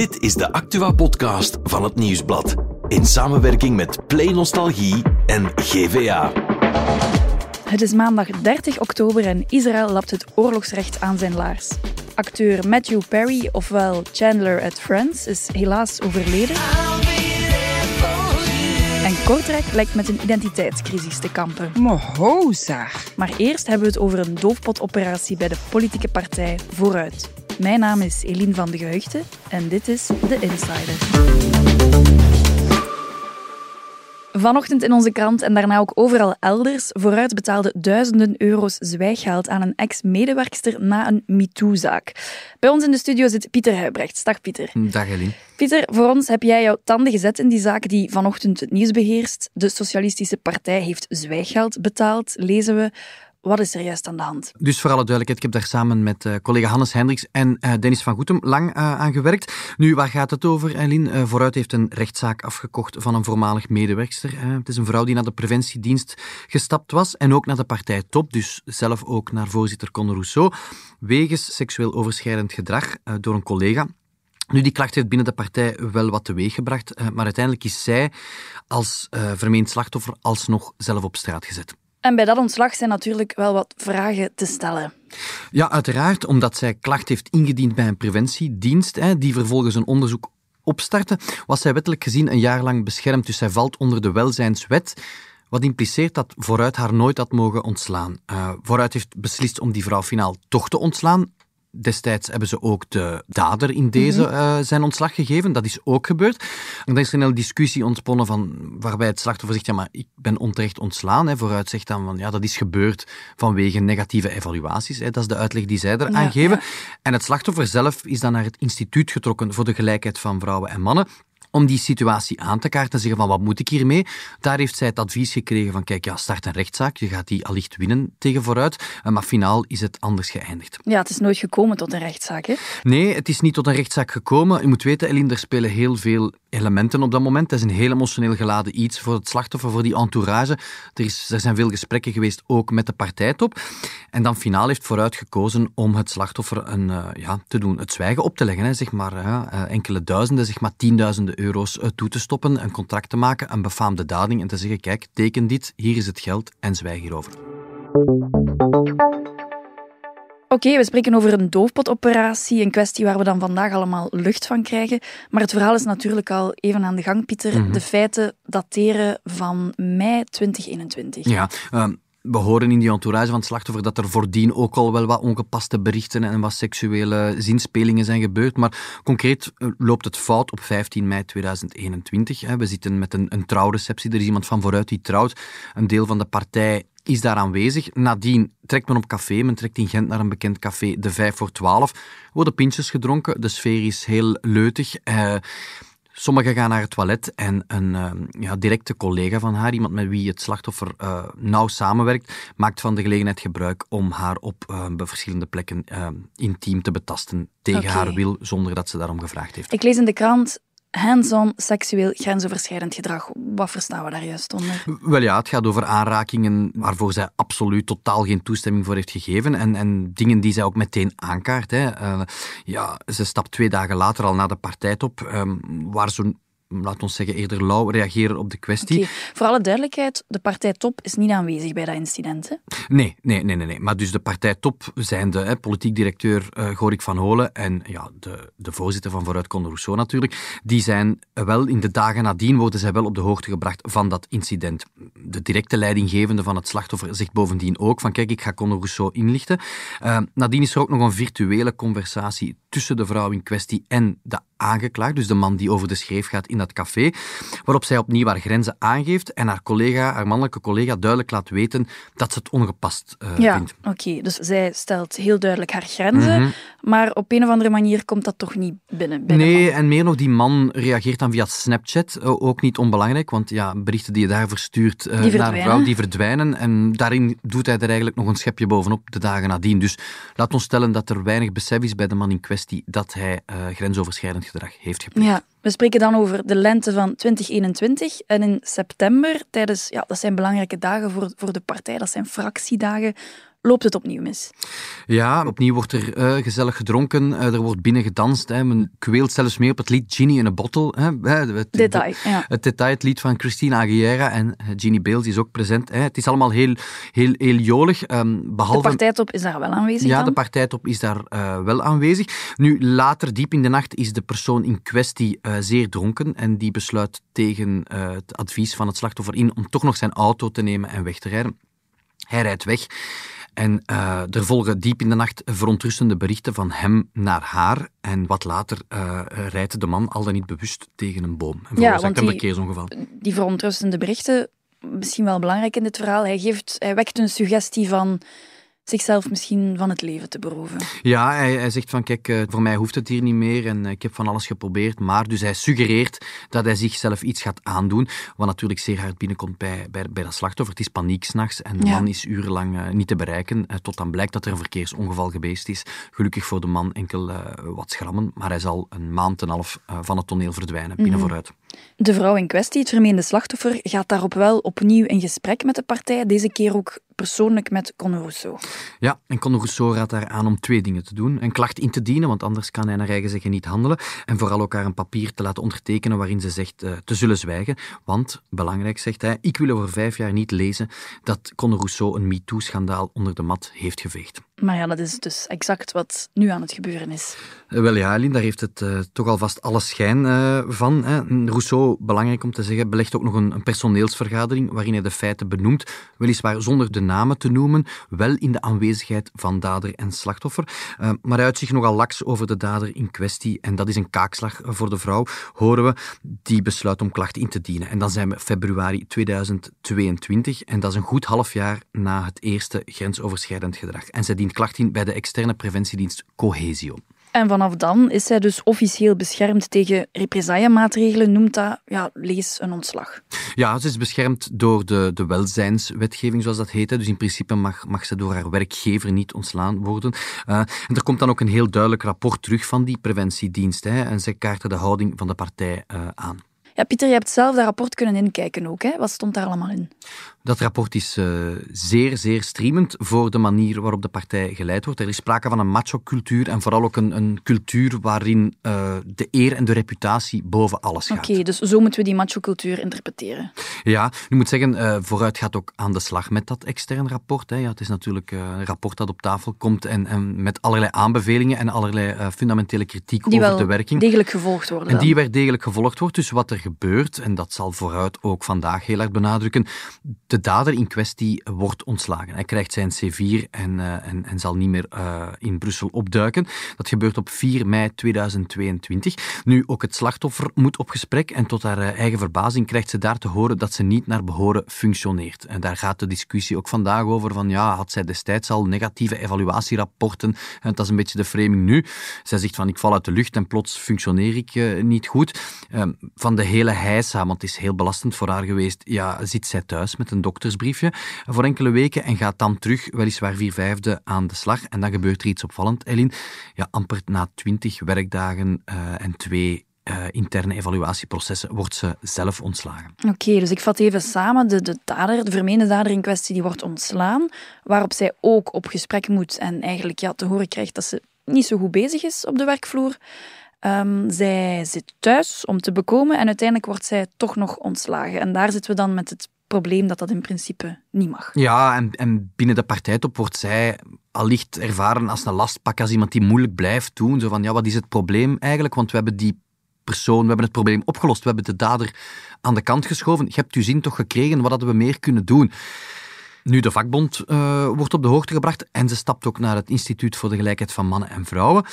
Dit is de Actua-podcast van het Nieuwsblad. In samenwerking met Play Nostalgie en GVA. Het is maandag 30 oktober en Israël lapt het oorlogsrecht aan zijn laars. Acteur Matthew Perry, ofwel Chandler at Friends, is helaas overleden. En Kortrijk lijkt met een identiteitscrisis te kampen. Mohoza. Maar eerst hebben we het over een doofpotoperatie bij de politieke partij Vooruit. Mijn naam is Eline van de Geheugde en dit is The Insider. Vanochtend in onze krant en daarna ook overal elders. Vooruit betaalde duizenden euro's zwijggeld aan een ex-medewerkster na een MeToo-zaak. Bij ons in de studio zit Pieter Huibrecht. Dag Pieter. Dag Eline. Pieter, voor ons heb jij jouw tanden gezet in die zaak die vanochtend het nieuws beheerst. De Socialistische Partij heeft zwijggeld betaald, lezen we. Wat is er juist aan de hand? Dus voor alle duidelijkheid, ik heb daar samen met uh, collega Hannes Hendricks en uh, Dennis van Goetem lang uh, aan gewerkt. Nu, waar gaat het over, Eileen? Vooruit heeft een rechtszaak afgekocht van een voormalig medewerkster. het is een vrouw die naar de preventiedienst gestapt was en ook naar de partij Top, dus zelf ook naar voorzitter Conor Rousseau, wegens seksueel overschrijdend gedrag door een collega. Nu, die klacht heeft binnen de partij wel wat teweeggebracht, maar uiteindelijk is zij als vermeend slachtoffer alsnog zelf op straat gezet. En bij dat ontslag zijn natuurlijk wel wat vragen te stellen. Ja, uiteraard, omdat zij klacht heeft ingediend bij een preventiedienst, hè, die vervolgens een onderzoek opstartte, was zij wettelijk gezien een jaar lang beschermd. Dus zij valt onder de welzijnswet. Wat impliceert dat Vooruit haar nooit had mogen ontslaan. Uh, vooruit heeft beslist om die vrouw finaal toch te ontslaan. Destijds hebben ze ook de dader in deze uh, zijn ontslag gegeven. Dat is ook gebeurd. En dan is er een hele discussie ontsponnen van, waarbij het slachtoffer zegt, ja, maar ik ben onterecht ontslaan. Hè. Vooruit zegt dan van, ja, dat is gebeurd vanwege negatieve evaluaties. Hè. Dat is de uitleg die zij eraan ja, geven. Ja. En het slachtoffer zelf is dan naar het instituut getrokken voor de gelijkheid van vrouwen en mannen om die situatie aan te kaarten en zeggen van wat moet ik hiermee? Daar heeft zij het advies gekregen van kijk, ja, start een rechtszaak, je gaat die allicht winnen tegen vooruit, maar finaal is het anders geëindigd. Ja, het is nooit gekomen tot een rechtszaak, hè? Nee, het is niet tot een rechtszaak gekomen. Je moet weten, Eline, er spelen heel veel elementen op dat moment. Het is een heel emotioneel geladen iets voor het slachtoffer, voor die entourage. Er, is, er zijn veel gesprekken geweest, ook met de partijtop. En dan finaal heeft vooruit gekozen om het slachtoffer een, uh, ja, te doen, het zwijgen op te leggen. Hè. Zeg maar uh, enkele duizenden, zeg maar tienduizenden euro's uh, toe te stoppen, een contract te maken, een befaamde dading en te zeggen, kijk, teken dit, hier is het geld en zwijg hierover. Oké, okay, we spreken over een doofpotoperatie, een kwestie waar we dan vandaag allemaal lucht van krijgen. Maar het verhaal is natuurlijk al even aan de gang, Pieter. Mm -hmm. De feiten dateren van mei 2021. Ja, uh, we horen in die entourage van het slachtoffer dat er voordien ook al wel wat ongepaste berichten en wat seksuele zinspelingen zijn gebeurd. Maar concreet loopt het fout op 15 mei 2021. We zitten met een, een trouwreceptie. Er is iemand van vooruit die trouwt. Een deel van de partij is daar aanwezig. Nadien trekt men op café. Men trekt in Gent naar een bekend café, de 5 voor 12. Worden pintjes gedronken. De sfeer is heel leutig. Uh, Sommigen gaan naar het toilet en een uh, ja, directe collega van haar, iemand met wie het slachtoffer uh, nauw samenwerkt, maakt van de gelegenheid gebruik om haar op uh, verschillende plekken intiem te betasten tegen okay. haar wil, zonder dat ze daarom gevraagd heeft. Ik lees in de krant hands-on seksueel grensoverschrijdend gedrag. Wat verstaan we daar juist onder? Wel ja, het gaat over aanrakingen waarvoor zij absoluut totaal geen toestemming voor heeft gegeven en, en dingen die zij ook meteen aankaart. Hè. Uh, ja, ze stapt twee dagen later al naar de partijtop, um, waar zo'n laat ons zeggen, eerder lauw reageren op de kwestie. Okay. Voor alle duidelijkheid, de partij Top is niet aanwezig bij dat incident, hè? Nee, nee, nee, nee, nee. Maar dus de partij Top zijn de hè, politiek directeur uh, Gorik van Holen en ja, de, de voorzitter van Vooruit Conor Rousseau natuurlijk, die zijn wel in de dagen nadien worden zij wel op de hoogte gebracht van dat incident. De directe leidinggevende van het slachtoffer zegt bovendien ook van kijk, ik ga Conor Rousseau inlichten. Uh, nadien is er ook nog een virtuele conversatie tussen de vrouw in kwestie en de aangeklaagd, dus de man die over de schreef gaat in dat café, waarop zij opnieuw haar grenzen aangeeft en haar collega, haar mannelijke collega, duidelijk laat weten dat ze het ongepast uh, ja, vindt. oké. Dus zij stelt heel duidelijk haar grenzen, mm-hmm. maar op een of andere manier komt dat toch niet binnen. binnen nee, en meer nog, die man reageert dan via Snapchat, uh, ook niet onbelangrijk, want ja, berichten die je daar verstuurt uh, naar een vrouw, die verdwijnen. En daarin doet hij er eigenlijk nog een schepje bovenop de dagen nadien. Dus laat ons stellen dat er weinig besef is bij de man in kwestie dat hij grensoverschrijdend gedrag heeft gepleegd. Ja, we spreken dan over de lente van 2021 en in september, tijdens, ja, dat zijn belangrijke dagen voor, voor de partij, dat zijn fractiedagen, loopt het opnieuw mis. Ja, opnieuw wordt er uh, gezellig gedronken, uh, er wordt binnen gedanst. Hè. Men kweelt zelfs mee op het lied Genie in a Bottle. Hè. Het, detail, ja. Het detail, het lied van Christina Aguilera en Ginny Bales is ook present. Hè. Het is allemaal heel, heel, heel jolig. Um, behalve... De partijtop is daar wel aanwezig Ja, dan? de partijtop is daar uh, wel aanwezig. Nu, later, diep in de nacht, is de persoon in kwestie zeer dronken en die besluit tegen het advies van het slachtoffer in om toch nog zijn auto te nemen en weg te rijden. Hij rijdt weg. En uh, er volgen diep in de nacht verontrustende berichten van hem naar haar. En wat later uh, rijdt de man al dan niet bewust tegen een boom. En ja, want een verkeersongeval. Die verontrustende berichten, misschien wel belangrijk in dit verhaal, hij, geeft, hij wekt een suggestie van zichzelf misschien van het leven te beroven. Ja, hij, hij zegt van kijk, uh, voor mij hoeft het hier niet meer en ik heb van alles geprobeerd. Maar dus hij suggereert dat hij zichzelf iets gaat aandoen, wat natuurlijk zeer hard binnenkomt bij, bij, bij dat slachtoffer. Het is paniek s'nachts en de ja. man is urenlang uh, niet te bereiken, tot dan blijkt dat er een verkeersongeval geweest is. Gelukkig voor de man enkel wat schrammen, maar hij zal een maand en een half van het toneel verdwijnen, binnen Mhm. vooruit. De vrouw in kwestie, het vermeende slachtoffer, gaat daarop wel opnieuw in gesprek met de partij, deze keer ook persoonlijk met Conor Rousseau. Ja, en Conor Rousseau raadt daar aan om twee dingen te doen. Een klacht in te dienen, want anders kan hij naar eigen zeggen niet handelen. En vooral ook haar een papier te laten ondertekenen waarin ze zegt uh, te zullen zwijgen. Want, belangrijk zegt hij, ik wil over vijf jaar niet lezen dat Conor Rousseau een MeToo-schandaal onder de mat heeft geveegd. Maar ja, dat is dus exact wat nu aan het gebeuren is. Uh, wel ja, daar heeft het uh, toch alvast alle schijn van. Hè. Rousseau, belangrijk om te zeggen, belegt ook nog een, personeelsvergadering waarin hij de feiten benoemt, weliswaar zonder de namen te noemen, wel in de aanwezigheid van dader en slachtoffer. Uh, maar hij uit zich nogal laks over de dader in kwestie en dat is een kaakslag voor de vrouw, horen we, die besluit om klacht in te dienen. En dan zijn we februari 2022 en dat is een goed half jaar na het eerste grensoverschrijdend gedrag. En zij dient klacht in bij de externe preventiedienst Cohesio. En vanaf dan is zij dus officieel beschermd tegen represaillemaatregelen, noemt dat, ja, lees een ontslag. Ja, ze is beschermd door de, de welzijnswetgeving, zoals dat heet. Dus in principe mag, mag ze door haar werkgever niet ontslaan worden. Uh, en er komt dan ook een heel duidelijk rapport terug van die preventiedienst. Hè, en zij kaarten de houding van de partij uh, aan. Ja, Pieter, je hebt zelf dat rapport kunnen inkijken ook. Hè? Wat stond daar allemaal in? Dat rapport is uh, zeer, zeer streamend voor de manier waarop de partij geleid wordt. Er is sprake van een macho-cultuur en vooral ook een, een cultuur waarin uh, de eer en de reputatie boven alles gaat. Oké, dus zo moeten we die macho-cultuur interpreteren. Ja, nu moet zeggen, uh, vooruit gaat ook aan de slag met dat extern rapport. Hè. Ja, het is natuurlijk een rapport dat op tafel komt en, en met allerlei aanbevelingen en allerlei fundamentele kritiek die over de werking. degelijk gevolgd worden. En die werd degelijk gevolgd wordt. Dus wat er gebeurt, en dat zal vooruit ook vandaag heel erg benadrukken, de dader in kwestie wordt ontslagen. Hij krijgt zijn C4 en, uh, en, en zal niet meer uh, in Brussel opduiken. Dat gebeurt op 4 mei 2022. Nu, ook het slachtoffer moet op gesprek en tot haar uh, eigen verbazing krijgt ze daar te horen dat ze niet naar behoren functioneert. En daar gaat de discussie ook vandaag over van ja, had zij destijds al negatieve evaluatierapporten? En dat is een beetje de framing nu. Zij zegt van ik val uit de lucht en plots functioneer ik niet goed. Ehm, van de hele heisa, want het is heel belastend voor haar geweest, ja, zit zij thuis met een doktersbriefje voor enkele weken en gaat dan terug, weliswaar vier vijfde, aan de slag. En dan gebeurt er iets opvallend, Elin. Ja, amper na twintig werkdagen uh, en twee uh, interne evaluatieprocessen wordt ze zelf ontslagen. Oké, dus ik vat even samen. De, de dader, de vermeende dader in kwestie, die wordt ontslaan, waarop zij ook op gesprek moet en eigenlijk ja, te horen krijgt dat ze niet zo goed bezig is op de werkvloer. Um, zij zit thuis om te bekomen en uiteindelijk wordt zij toch nog ontslagen. En daar zitten we dan met het probleem dat dat in principe niet mag. Ja, en, en binnen de partijtop wordt zij allicht ervaren als een lastpak, als iemand die moeilijk blijft doen. Zo van, ja, wat is het probleem eigenlijk? Want we hebben die persoon, we hebben het probleem opgelost, we hebben de dader aan de kant geschoven. Je hebt uw zin toch gekregen, wat hadden we meer kunnen doen? Nu, de vakbond uh, wordt op de hoogte gebracht en ze stapt ook naar het Instituut voor de Gelijkheid van Mannen en Vrouwen.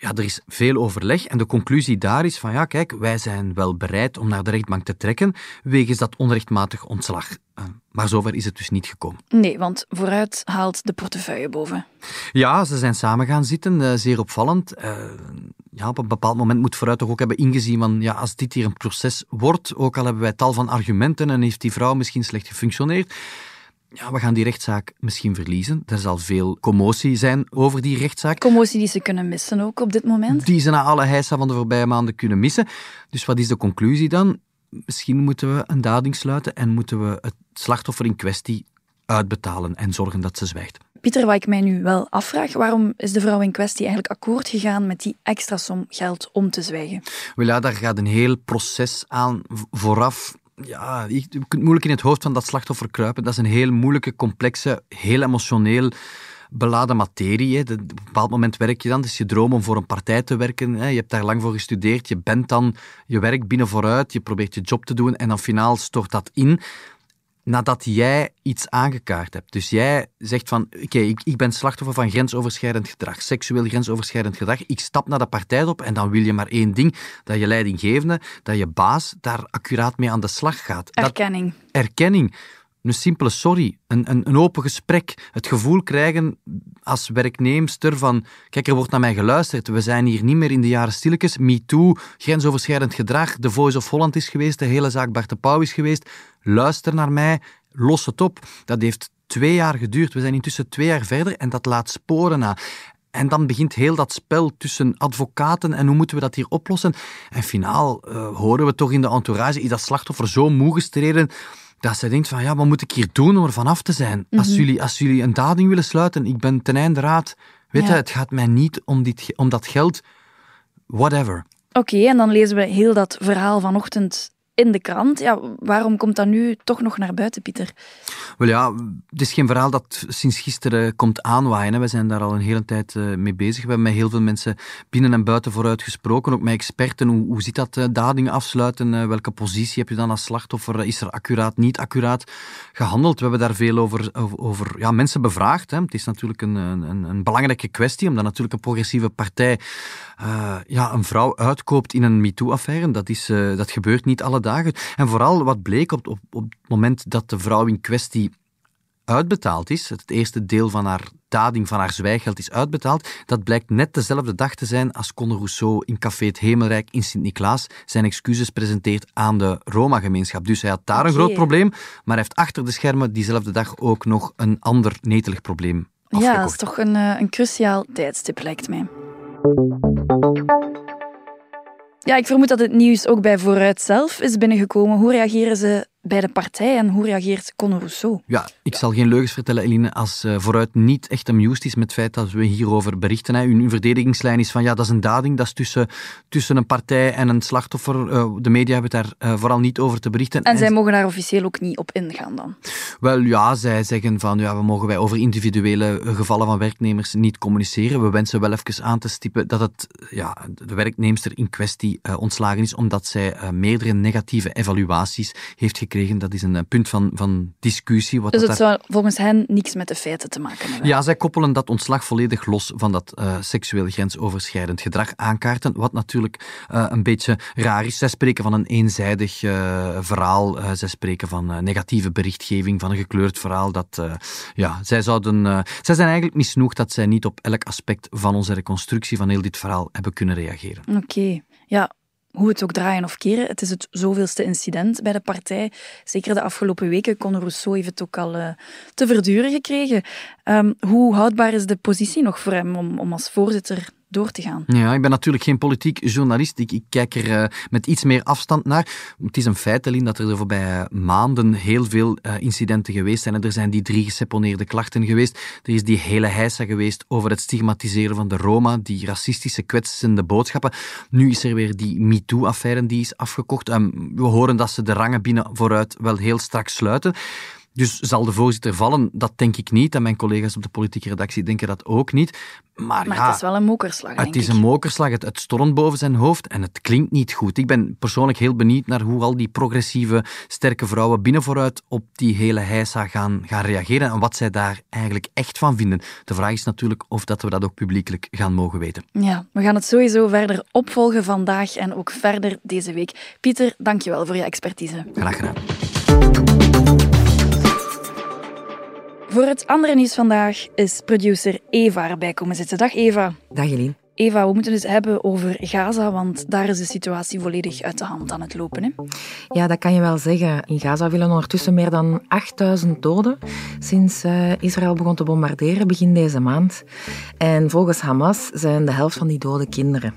Ja, er is veel overleg en de conclusie daar is van ja, kijk, wij zijn wel bereid om naar de rechtbank te trekken wegens dat onrechtmatig ontslag. Uh, maar zover is het dus niet gekomen. Nee, want vooruit haalt de portefeuille boven. Ja, ze zijn samen gaan zitten, uh, zeer opvallend. Uh, ja, op een bepaald moment moet vooruit toch ook hebben ingezien van ja, als dit hier een proces wordt, ook al hebben wij tal van argumenten en heeft die vrouw misschien slecht gefunctioneerd, ja, we gaan die rechtszaak misschien verliezen. Er zal veel commotie zijn over die rechtszaak. Commotie die ze kunnen missen ook op dit moment. Die ze na alle heisa van de voorbije maanden kunnen missen. Dus wat is de conclusie dan? Misschien moeten we een dading sluiten en moeten we het slachtoffer in kwestie uitbetalen en zorgen dat ze zwijgt. Pieter, wat ik mij nu wel afvraag, waarom is de vrouw in kwestie eigenlijk akkoord gegaan met die extra som geld om te zwijgen? Wel ja, daar gaat een heel proces aan vooraf. Ja, je kunt moeilijk in het hoofd van dat slachtoffer kruipen. Dat is een heel moeilijke, complexe, heel emotioneel beladen materie. Op een bepaald moment werk je dan. Is je droom om voor een partij te werken. Je hebt daar lang voor gestudeerd. Je bent dan je werk binnen vooruit. Je probeert je job te doen en dan finaal stort dat in nadat jij iets aangekaart hebt. Dus jij zegt van, oké, ik, ik ben slachtoffer van grensoverschrijdend gedrag, seksueel grensoverschrijdend gedrag. Ik stap naar de partij op en dan wil je maar één ding, dat je leidinggevende, dat je baas daar accuraat mee aan de slag gaat. Erkenning. Dat, erkenning. Een simpele sorry, een, een, een, open gesprek. Het gevoel krijgen als werknemster van, kijk, er wordt naar mij geluisterd. We zijn hier niet meer in de jaren stilletjes. MeToo, grensoverschrijdend gedrag. The Voice of Holland is geweest. De hele zaak Bart de Pauw is geweest. Luister naar mij. Los het op. Dat heeft twee jaar geduurd. We zijn intussen twee jaar verder en dat laat sporen na. En dan begint heel dat spel tussen advocaten en hoe moeten we dat hier oplossen. En finaal uh, horen we toch in de entourage, is dat slachtoffer zo moe gestreden dat ze denkt van ja, wat moet ik hier doen om er vanaf te zijn? als, mhm. jullie, als jullie een dading willen sluiten, ik ben ten einde raad. Weet je, het gaat mij niet om, dit, om dat geld. Whatever. Oké, en dan lezen we heel dat verhaal vanochtend in de krant. Ja, waarom komt dat nu toch nog naar buiten, Pieter? Wel ja, het is geen verhaal dat sinds gisteren komt aanwaaien. We zijn daar al een hele tijd eh, mee bezig. We hebben met heel veel mensen binnen en buiten vooruit gesproken, ook met experten. Hoe, hoe zit dat, uh, dadingen afsluiten? Uh, welke positie heb je dan als slachtoffer? Is er accuraat, niet accuraat gehandeld? We hebben daar veel over, over, ja, mensen bevraagd. Hè. Het is natuurlijk een, een, een belangrijke kwestie, omdat natuurlijk een progressieve partij ja, een vrouw uitkoopt in een MeToo-affaire. Dat, is, dat gebeurt niet alle dagen. En vooral wat bleek op, op, op het moment dat de vrouw in kwestie uitbetaald is, het eerste deel van haar dading van haar zwijgeld is uitbetaald, dat blijkt net dezelfde dag te zijn als Conor Rousseau in Café het Hemelrijk in Sint-Niklaas zijn excuses presenteert aan de Roma-gemeenschap. Dus hij had daar een groot probleem, maar hij heeft achter de schermen diezelfde dag ook nog een ander netelig probleem afgekocht. Ja, dat is toch een, eh, een cruciaal tijdstip, lijkt mij. Ja, ik vermoed dat het nieuws ook bij Vooruit zelf is binnengekomen. Hoe reageren ze bij de partij en hoe reageert Conor Rousseau? Ja, ik zal geen leugens vertellen, Eline, als uh, Vooruit niet echt amused is met het feit dat we hierover berichten. Hè. Uw, verdedigingslijn is van ja, dat is een dading, dat is tussen, tussen een partij en een slachtoffer. Uh, de media hebben daar uh, vooral niet over te berichten. En, en zij mogen daar officieel ook niet op ingaan dan? Wel ja, zij zeggen van ja, we mogen wij over individuele gevallen van werknemers niet communiceren. We wensen wel even aan te stippen dat het, ja, de werknemster in kwestie ontslagen is omdat zij meerdere negatieve evaluaties heeft gekregen dat is een eh, punt van, van discussie. Wat dus het zou volgens hen niks met de feiten te maken hebben? Ja, zij koppelen dat ontslag volledig los van dat uh, seksueel grensoverschrijdend gedrag aankaarten, wat natuurlijk uh, een beetje raar is. Zij spreken van een eenzijdig uh, verhaal, zij spreken van negatieve berichtgeving, van een gekleurd verhaal. Dat, ja, zij, zouden, zij zijn eigenlijk misnoegd dat zij niet op elk aspect van onze reconstructie van heel dit verhaal hebben kunnen reageren. Oké, ja, hoe het ook draaien of keren, het is het zoveelste incident bij de partij. Zeker de afgelopen weken. Conor Rousseau heeft het ook al uh, te verduren gekregen. Um, hoe houdbaar is de positie nog voor hem om als voorzitter door te gaan. Ja, ik ben natuurlijk geen politiek journalist. Ik, kijk er uh, met iets meer afstand naar. Het is een feit, Eline, dat er de voorbije maanden heel veel uh, incidenten geweest zijn. Er zijn die drie geseponeerde klachten geweest. Er is die hele heisa geweest over het stigmatiseren van de Roma, die racistische, kwetsende boodschappen. Nu is er weer die MeToo-affaire die is afgekocht. Um, we horen dat ze de rangen binnen vooruit wel heel strak sluiten. Dus zal de voorzitter vallen? Dat denk ik niet. En mijn collega's op de politieke redactie denken dat ook niet. Maar, maar ja, het is wel een mokerslag. Het is een mokerslag. Het, het stormt boven zijn hoofd en het klinkt niet goed. Ik ben persoonlijk heel benieuwd naar hoe al die progressieve, sterke vrouwen binnen vooruit op die hele heisa gaan, gaan reageren en wat zij daar eigenlijk echt van vinden. De vraag is natuurlijk of dat we dat ook publiekelijk gaan mogen weten. Ja, we gaan het sowieso verder opvolgen vandaag en ook verder deze week. Pieter, dankjewel voor je expertise. Graag gedaan. Voor het andere nieuws vandaag is producer Eva erbij komen zitten. Dag Eva. Dag Jelien. Eva, we moeten het hebben over Gaza, want daar is de situatie volledig uit de hand aan het lopen. Hè? Ja, dat kan je wel zeggen. In Gaza willen ondertussen meer dan 8000 doden sinds uh, Israël begon te bombarderen begin deze maand. En volgens Hamas zijn de helft van die doden kinderen.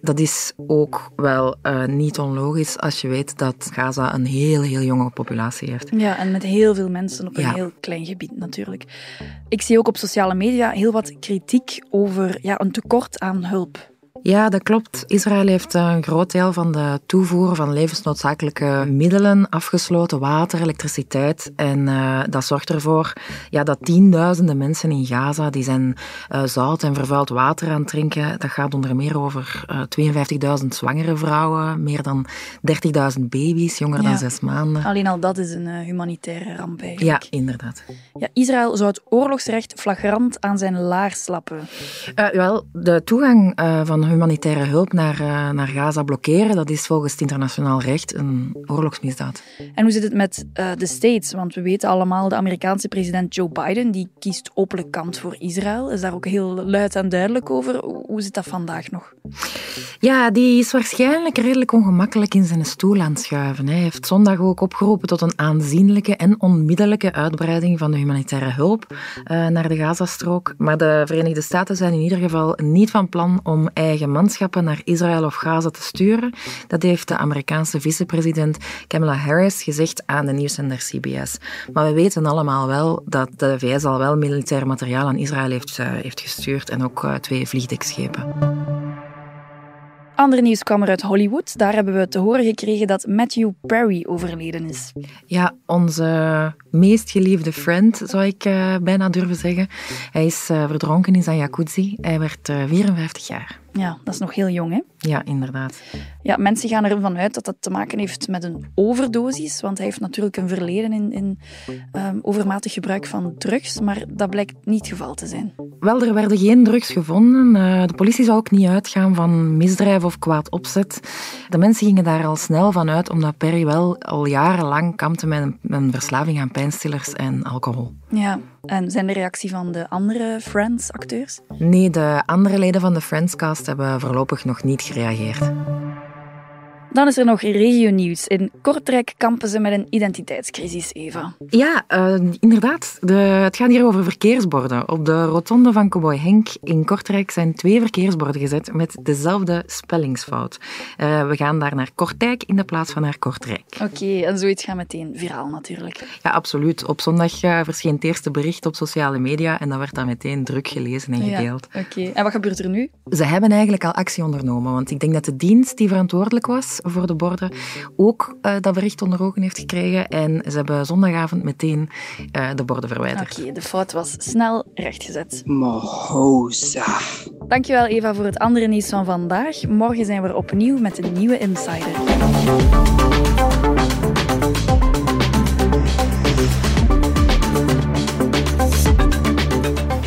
Dat is ook wel uh, niet onlogisch als je weet dat Gaza een heel, heel jonge populatie heeft. Ja, en met heel veel mensen op een heel klein gebied natuurlijk. Ik zie ook op sociale media heel wat kritiek over ja, een tekort aan hulp. Ja, dat klopt. Israël heeft een groot deel van de toevoer van levensnoodzakelijke middelen afgesloten, water, elektriciteit. En uh, dat zorgt ervoor ja, dat tienduizenden mensen in Gaza, die zijn uh, zout en vervuild water aan het drinken. Dat gaat onder meer over uh, eh, 52.000 zwangere vrouwen, meer dan 30.000 baby's, jonger dan zes maanden. Alleen al dat is een humanitaire ramp eigenlijk. Ja, inderdaad. Ja, Israël zou het oorlogsrecht flagrant aan zijn laars lappen. wel, de toegang van humanitaire hulp naar, uh, naar Gaza blokkeren, dat is volgens het internationaal recht een oorlogsmisdaad. En hoe zit het met uh, de States? Want we weten allemaal, de Amerikaanse president Joe Biden die kiest openlijk kant voor Israël. Is daar ook heel luid en duidelijk over. Hoe zit dat vandaag nog? Ja, die is waarschijnlijk redelijk ongemakkelijk in zijn stoel aan het schuiven. Hij heeft zondag ook opgeroepen tot een aanzienlijke en onmiddellijke uitbreiding van de humanitaire hulp uh, naar de Gazastrook. Maar de Verenigde Staten zijn in ieder geval niet van plan om eigen manschappen naar Israël of Gaza te sturen. Dat heeft de Amerikaanse vicepresident Kamala Harris gezegd aan de nieuwszender CBS. Maar we weten allemaal wel dat de VS al wel militair materiaal aan Israël heeft, uh, heeft gestuurd en ook uh, twee vliegdekschepen. Ander nieuws kwam er uit Hollywood. Daar hebben we te horen gekregen dat Matthew Perry overleden is. Ja, onze meest geliefde friend, zou ik uh, bijna durven zeggen. Hij is uh, verdronken in zijn jacuzzi. Hij werd uh, 54 jaar. Ja, dat is nog heel jong, hè? Ja, inderdaad. Ja, mensen gaan ervan uit dat dat te maken heeft met een overdosis, want hij heeft natuurlijk een verleden in, in um, overmatig gebruik van drugs, maar dat blijkt niet het geval te zijn. Wel, er werden geen drugs gevonden. Uh, de politie zou ook niet uitgaan van misdrijf of kwaad opzet. De mensen gingen daar al snel van uit, omdat Perry wel al jarenlang kampte met een, met een verslaving aan pijnstillers en alcohol. Ja, en zijn de reactie van de andere Friends-acteurs? Nee, de andere leden van de Friends-cast hebben voorlopig nog niet gereageerd. Dan is er nog regionieuws. In Kortrijk kampen ze met een identiteitscrisis, Eva. Ja, uh, inderdaad. De, het gaat hier over verkeersborden. Op de rotonde van Cowboy Henk in Kortrijk zijn twee verkeersborden gezet met dezelfde spellingsfout. Uh, we gaan daar naar Kortijk in de plaats van naar Kortrijk. Oké, okay, en zoiets gaat meteen viraal natuurlijk. Ja, absoluut. Op zondag uh, verscheen het eerste bericht op sociale media en dat werd dan meteen druk gelezen en gedeeld. Ja, Oké, okay. en wat gebeurt er nu? Ze hebben eigenlijk al actie ondernomen, want ik denk dat de dienst die verantwoordelijk was voor de borden ook uh, dat bericht onder ogen heeft gekregen. En ze hebben zondagavond meteen uh, de borden verwijderd. Oké, okay, de fout was snel rechtgezet. Mohoza. Dankjewel Eva voor het andere nieuws van vandaag. Morgen zijn we er opnieuw met een nieuwe Insider.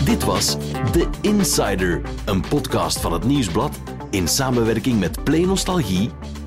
Dit was The Insider, een podcast van het Nieuwsblad in samenwerking met Play Nostalgie